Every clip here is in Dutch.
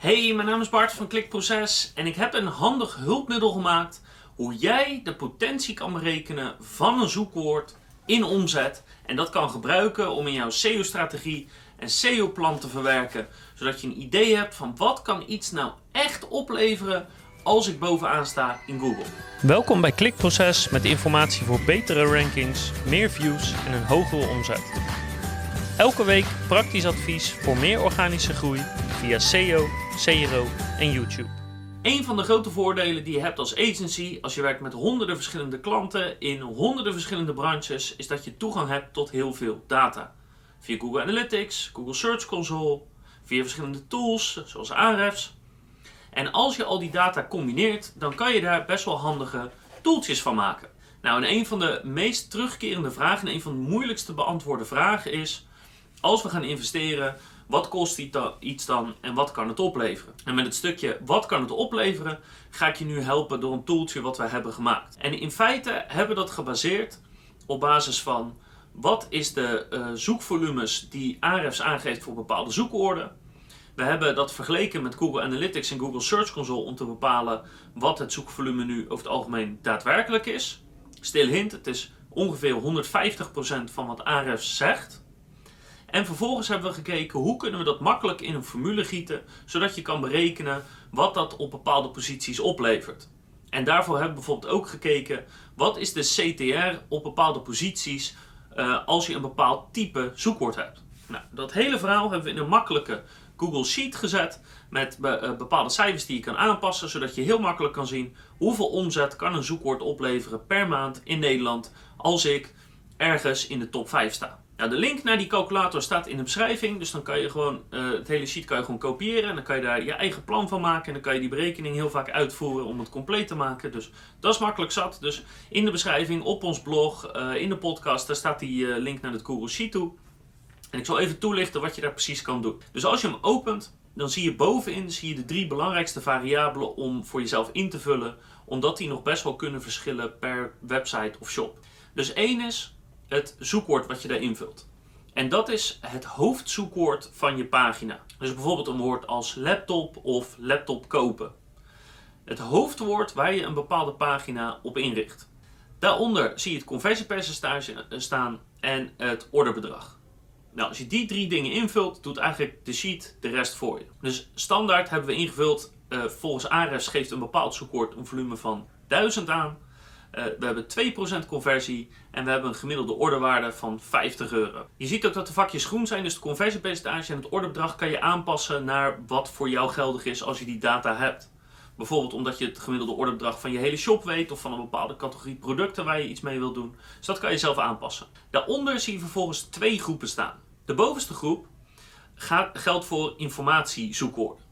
Hey, mijn naam is Bart van Klikproces en ik heb een handig hulpmiddel gemaakt hoe jij de potentie kan berekenen van een zoekwoord in omzet en dat kan gebruiken om in jouw SEO-strategie en SEO-plan te verwerken, zodat je een idee hebt van wat kan iets nou echt opleveren als ik bovenaan sta in Google. Welkom bij Klikproces met informatie voor betere rankings, meer views en een hogere omzet. Elke week praktisch advies voor meer organische groei via SEO, CRO en YouTube. Een van de grote voordelen die je hebt als agency als je werkt met honderden verschillende klanten in honderden verschillende branches is dat je toegang hebt tot heel veel data. Via Google Analytics, Google Search Console, via verschillende tools zoals Ahrefs. En als je al die data combineert, dan kan je daar best wel handige tooltjes van maken. Nou, en een van de meest terugkerende vragen, en een van de moeilijkste beantwoorde vragen is: als we gaan investeren, wat kost iets dan en wat kan het opleveren? En met het stukje wat kan het opleveren, ga ik je nu helpen door een tooltje wat wij hebben gemaakt. En in feite hebben we dat gebaseerd op basis van wat is de uh, zoekvolumes die Ahrefs aangeeft voor bepaalde zoekwoorden. We hebben dat vergeleken met Google Analytics en Google Search Console om te bepalen wat het zoekvolume nu over het algemeen daadwerkelijk is. Stil hint, het is ongeveer 150% van wat Ahrefs zegt. En vervolgens hebben we gekeken hoe kunnen we dat makkelijk in een formule gieten, zodat je kan berekenen wat dat op bepaalde posities oplevert. En daarvoor hebben we bijvoorbeeld ook gekeken wat is de CTR op bepaalde posities uh, als je een bepaald type zoekwoord hebt. Nou, dat hele verhaal hebben we in een makkelijke Google Sheet gezet met uh, bepaalde cijfers die je kan aanpassen, zodat je heel makkelijk kan zien hoeveel omzet kan een zoekwoord opleveren per maand in Nederland als ik ergens in de top 5 sta. Nou, de link naar die calculator staat in de beschrijving. Dus dan kan je gewoon uh, het hele sheet kan je gewoon kopiëren. En dan kan je daar je eigen plan van maken. En dan kan je die berekening heel vaak uitvoeren om het compleet te maken. Dus dat is makkelijk zat. Dus in de beschrijving, op ons blog, uh, in de podcast, daar staat die uh, link naar het Google Sheet toe. En ik zal even toelichten wat je daar precies kan doen. Dus als je hem opent, dan zie je bovenin zie je de drie belangrijkste variabelen om voor jezelf in te vullen. Omdat die nog best wel kunnen verschillen per website of shop. Dus één is het zoekwoord wat je daar invult. En dat is het hoofdzoekwoord van je pagina. Dus bijvoorbeeld een woord als laptop of laptop kopen. Het hoofdwoord waar je een bepaalde pagina op inricht. Daaronder zie je het conversiepercentage staan en het orderbedrag. Nou, als je die drie dingen invult, doet eigenlijk de sheet de rest voor je. Dus standaard hebben we ingevuld, uh, volgens Ahrefs geeft een bepaald zoekwoord een volume van 1000 aan. Uh, we hebben 2% conversie en we hebben een gemiddelde orderwaarde van 50 euro. Je ziet ook dat de vakjes groen zijn, dus het conversiepercentage en het orderbedrag kan je aanpassen naar wat voor jou geldig is als je die data hebt. Bijvoorbeeld omdat je het gemiddelde orderbedrag van je hele shop weet of van een bepaalde categorie producten waar je iets mee wilt doen. Dus dat kan je zelf aanpassen. Daaronder zie je vervolgens twee groepen staan. De bovenste groep gaat, geldt voor informatiezoekwoorden.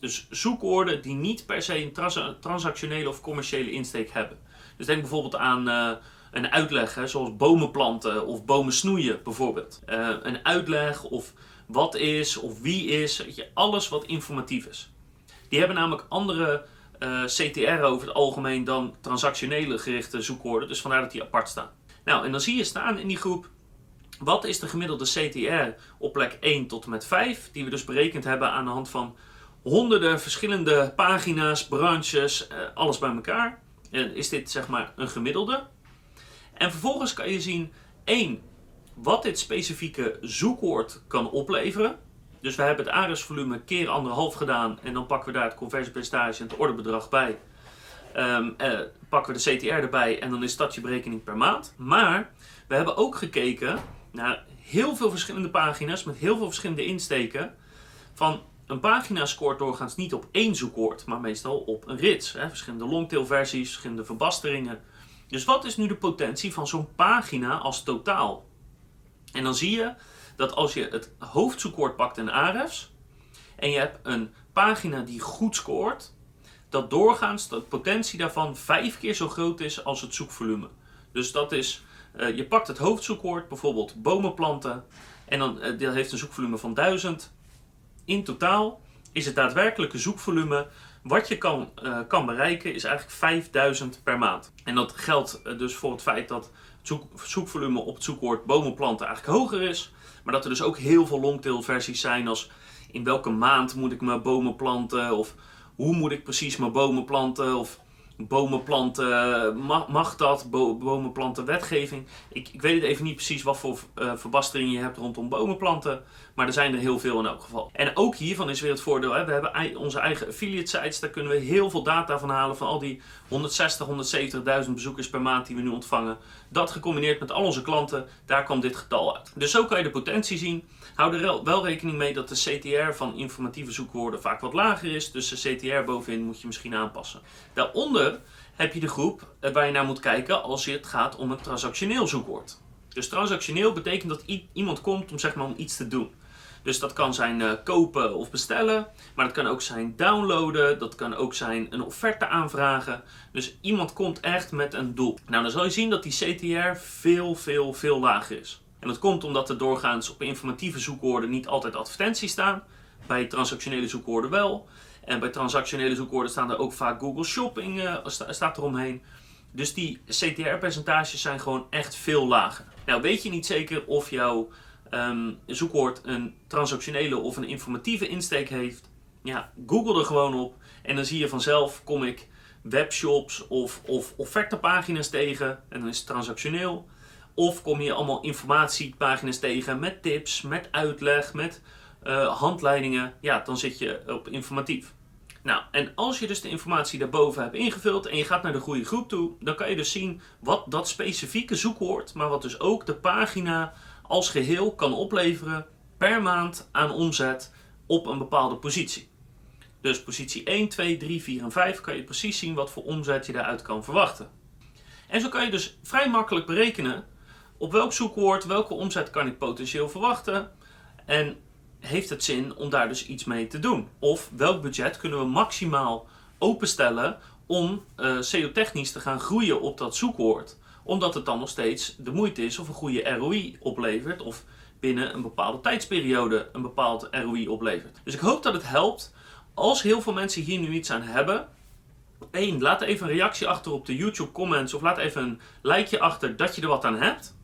Dus zoekwoorden die niet per se een transactionele of commerciële insteek hebben. Dus denk bijvoorbeeld aan uh, een uitleg, hè, zoals bomen planten of bomen snoeien bijvoorbeeld. Uh, een uitleg of wat is of wie is, weet je, alles wat informatief is. Die hebben namelijk andere uh, eh, CTR over het algemeen dan transactionele gerichte zoekwoorden, dus vandaar dat die apart staan. Nou, en dan zie je staan in die groep wat is de gemiddelde CTR op plek 1 tot en met 5, die we dus berekend hebben aan de hand van honderden verschillende pagina's, branches, alles bij elkaar is dit zeg maar een gemiddelde. En vervolgens kan je zien, één, wat dit specifieke zoekwoord kan opleveren. Dus we hebben het aresvolume keer anderhalf gedaan en dan pakken we daar het conversiepercentage en het orderbedrag bij. Um, eh, pakken we de CTR erbij en dan is dat je berekening per maand. Maar we hebben ook gekeken naar heel veel verschillende pagina's met heel veel verschillende insteken. Van een pagina scoort doorgaans niet op één zoekwoord, maar meestal op een rits. Hè? Verschillende longtailversies, verschillende verbasteringen. Dus wat is nu de potentie van zo'n pagina als totaal? En dan zie je dat als je het hoofdzoekwoord pakt in Ahrefs en je hebt een pagina die goed scoort, dat doorgaans de potentie daarvan vijf keer zo groot is als het zoekvolume. Dus dat is, uh, je pakt het hoofdzoekwoord, bijvoorbeeld bomenplanten, en dan dat heeft een zoekvolume van 1000 in totaal is het daadwerkelijke zoekvolume wat je kan, uh, kan bereiken is eigenlijk 5000 per maand. En dat geldt uh, dus voor het feit dat het zoek, zoekvolume op het zoekwoord bomenplanten eigenlijk hoger is. Maar dat er dus ook heel veel longtail versies zijn als in welke maand moet ik mijn bomen planten? Of hoe moet ik precies mijn bomen planten? Of bomenplanten, mag, mag dat? Bo bomenplanten wetgeving. Ik, ik weet het even niet precies wat voor uh, verbastering je hebt rondom bomenplanten. Maar er zijn er heel veel in elk geval. En ook hiervan is weer het voordeel. Hè? We hebben onze eigen affiliate sites. Daar kunnen we heel veel data van halen. Van al die 160, 170.000 bezoekers per maand die we nu ontvangen. Dat gecombineerd met al onze klanten. Daar kwam dit getal uit. Dus zo kan je de potentie zien. Hou er wel rekening mee dat de CTR van informatieve zoekwoorden vaak wat lager is. Dus de CTR bovenin moet je misschien aanpassen. Daaronder heb je de groep eh, waar je naar moet kijken als het gaat om een transactioneel zoekwoord. Dus transactioneel betekent dat iemand komt om, zeg maar, om iets te doen. Dus dat kan zijn uh, kopen of bestellen, maar dat kan ook zijn downloaden, dat kan ook zijn een offerte aanvragen. Dus iemand komt echt met een doel. Nou, dan zal je zien dat die CTR veel, veel, veel lager is. En dat komt omdat er doorgaans op informatieve zoekwoorden niet altijd advertenties staan. Bij transactionele zoekwoorden wel. En bij transactionele zoekwoorden staan er ook vaak Google Shopping uh, staat eromheen. Dus die CTR-percentages zijn gewoon echt veel lager. Nou, weet je niet zeker of jouw um, zoekwoord een transactionele of een informatieve insteek heeft? Ja, google er gewoon op en dan zie je vanzelf, kom ik webshops of, of offertepagina's tegen en dan is het transactioneel. Of kom je allemaal informatiepagina's tegen met tips, met uitleg, met uh, handleidingen. Ja, dan zit je op informatief. Nou, en als je dus de informatie daarboven hebt ingevuld en je gaat naar de goede groep toe, dan kan je dus zien wat dat specifieke zoekwoord, maar wat dus ook de pagina als geheel kan opleveren per maand aan omzet op een bepaalde positie. Dus positie 1, 2, 3, 4 en 5 kan je precies zien wat voor omzet je daaruit kan verwachten. En zo kan je dus vrij makkelijk berekenen op welk zoekwoord, welke omzet kan ik potentieel verwachten en heeft het zin om daar dus iets mee te doen? Of welk budget kunnen we maximaal openstellen om uh, SEO-technisch te gaan groeien op dat zoekwoord? Omdat het dan nog steeds de moeite is of een goede ROI oplevert of binnen een bepaalde tijdsperiode een bepaald ROI oplevert. Dus ik hoop dat het helpt. Als heel veel mensen hier nu iets aan hebben, één, laat even een reactie achter op de YouTube comments of laat even een likeje achter dat je er wat aan hebt.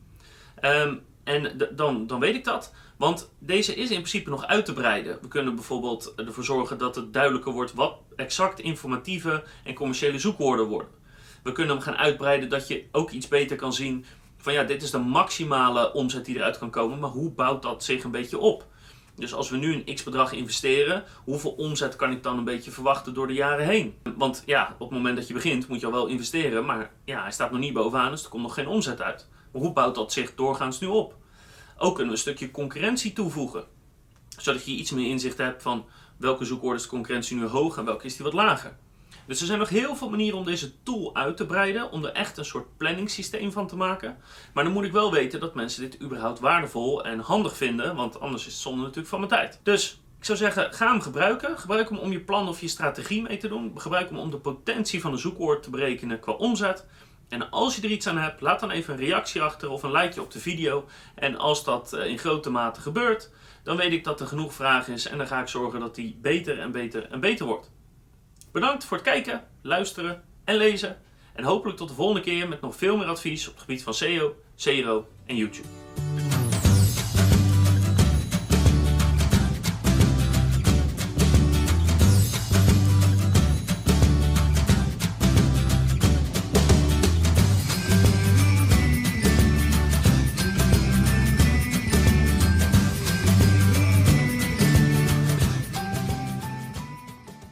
Um, en dan, dan weet ik dat. Want deze is in principe nog uit te breiden. We kunnen bijvoorbeeld ervoor zorgen dat het duidelijker wordt wat exact informatieve en commerciële zoekwoorden worden. We kunnen hem gaan uitbreiden dat je ook iets beter kan zien van ja, dit is de maximale omzet die eruit kan komen, maar hoe bouwt dat zich een beetje op? Dus als we nu een x bedrag investeren, hoeveel omzet kan ik dan een beetje verwachten door de jaren heen? Want ja, op het moment dat je begint moet je al wel investeren, maar ja, hij staat nog niet bovenaan, dus er komt nog geen omzet uit. Hoe bouwt dat zich doorgaans nu op? Ook kunnen we een stukje concurrentie toevoegen. Zodat je iets meer inzicht hebt van welke zoekwoorden is de concurrentie nu hoog en welke is die wat lager. Dus er zijn nog heel veel manieren om deze tool uit te breiden, om er echt een soort planningssysteem van te maken. Maar dan moet ik wel weten dat mensen dit überhaupt waardevol en handig vinden, want anders is het zonde natuurlijk van mijn tijd. Dus ik zou zeggen, ga hem gebruiken. Gebruik hem om je plan of je strategie mee te doen. Gebruik hem om de potentie van een zoekwoord te berekenen qua omzet. En als je er iets aan hebt, laat dan even een reactie achter of een likeje op de video. En als dat eh, in grote mate gebeurt, dan weet ik dat er genoeg vraag is en dan ga ik zorgen dat die beter en beter en beter wordt. Bedankt voor het kijken, luisteren en lezen. En hopelijk tot de volgende keer met nog veel meer advies op het gebied van SEO, CRO en YouTube.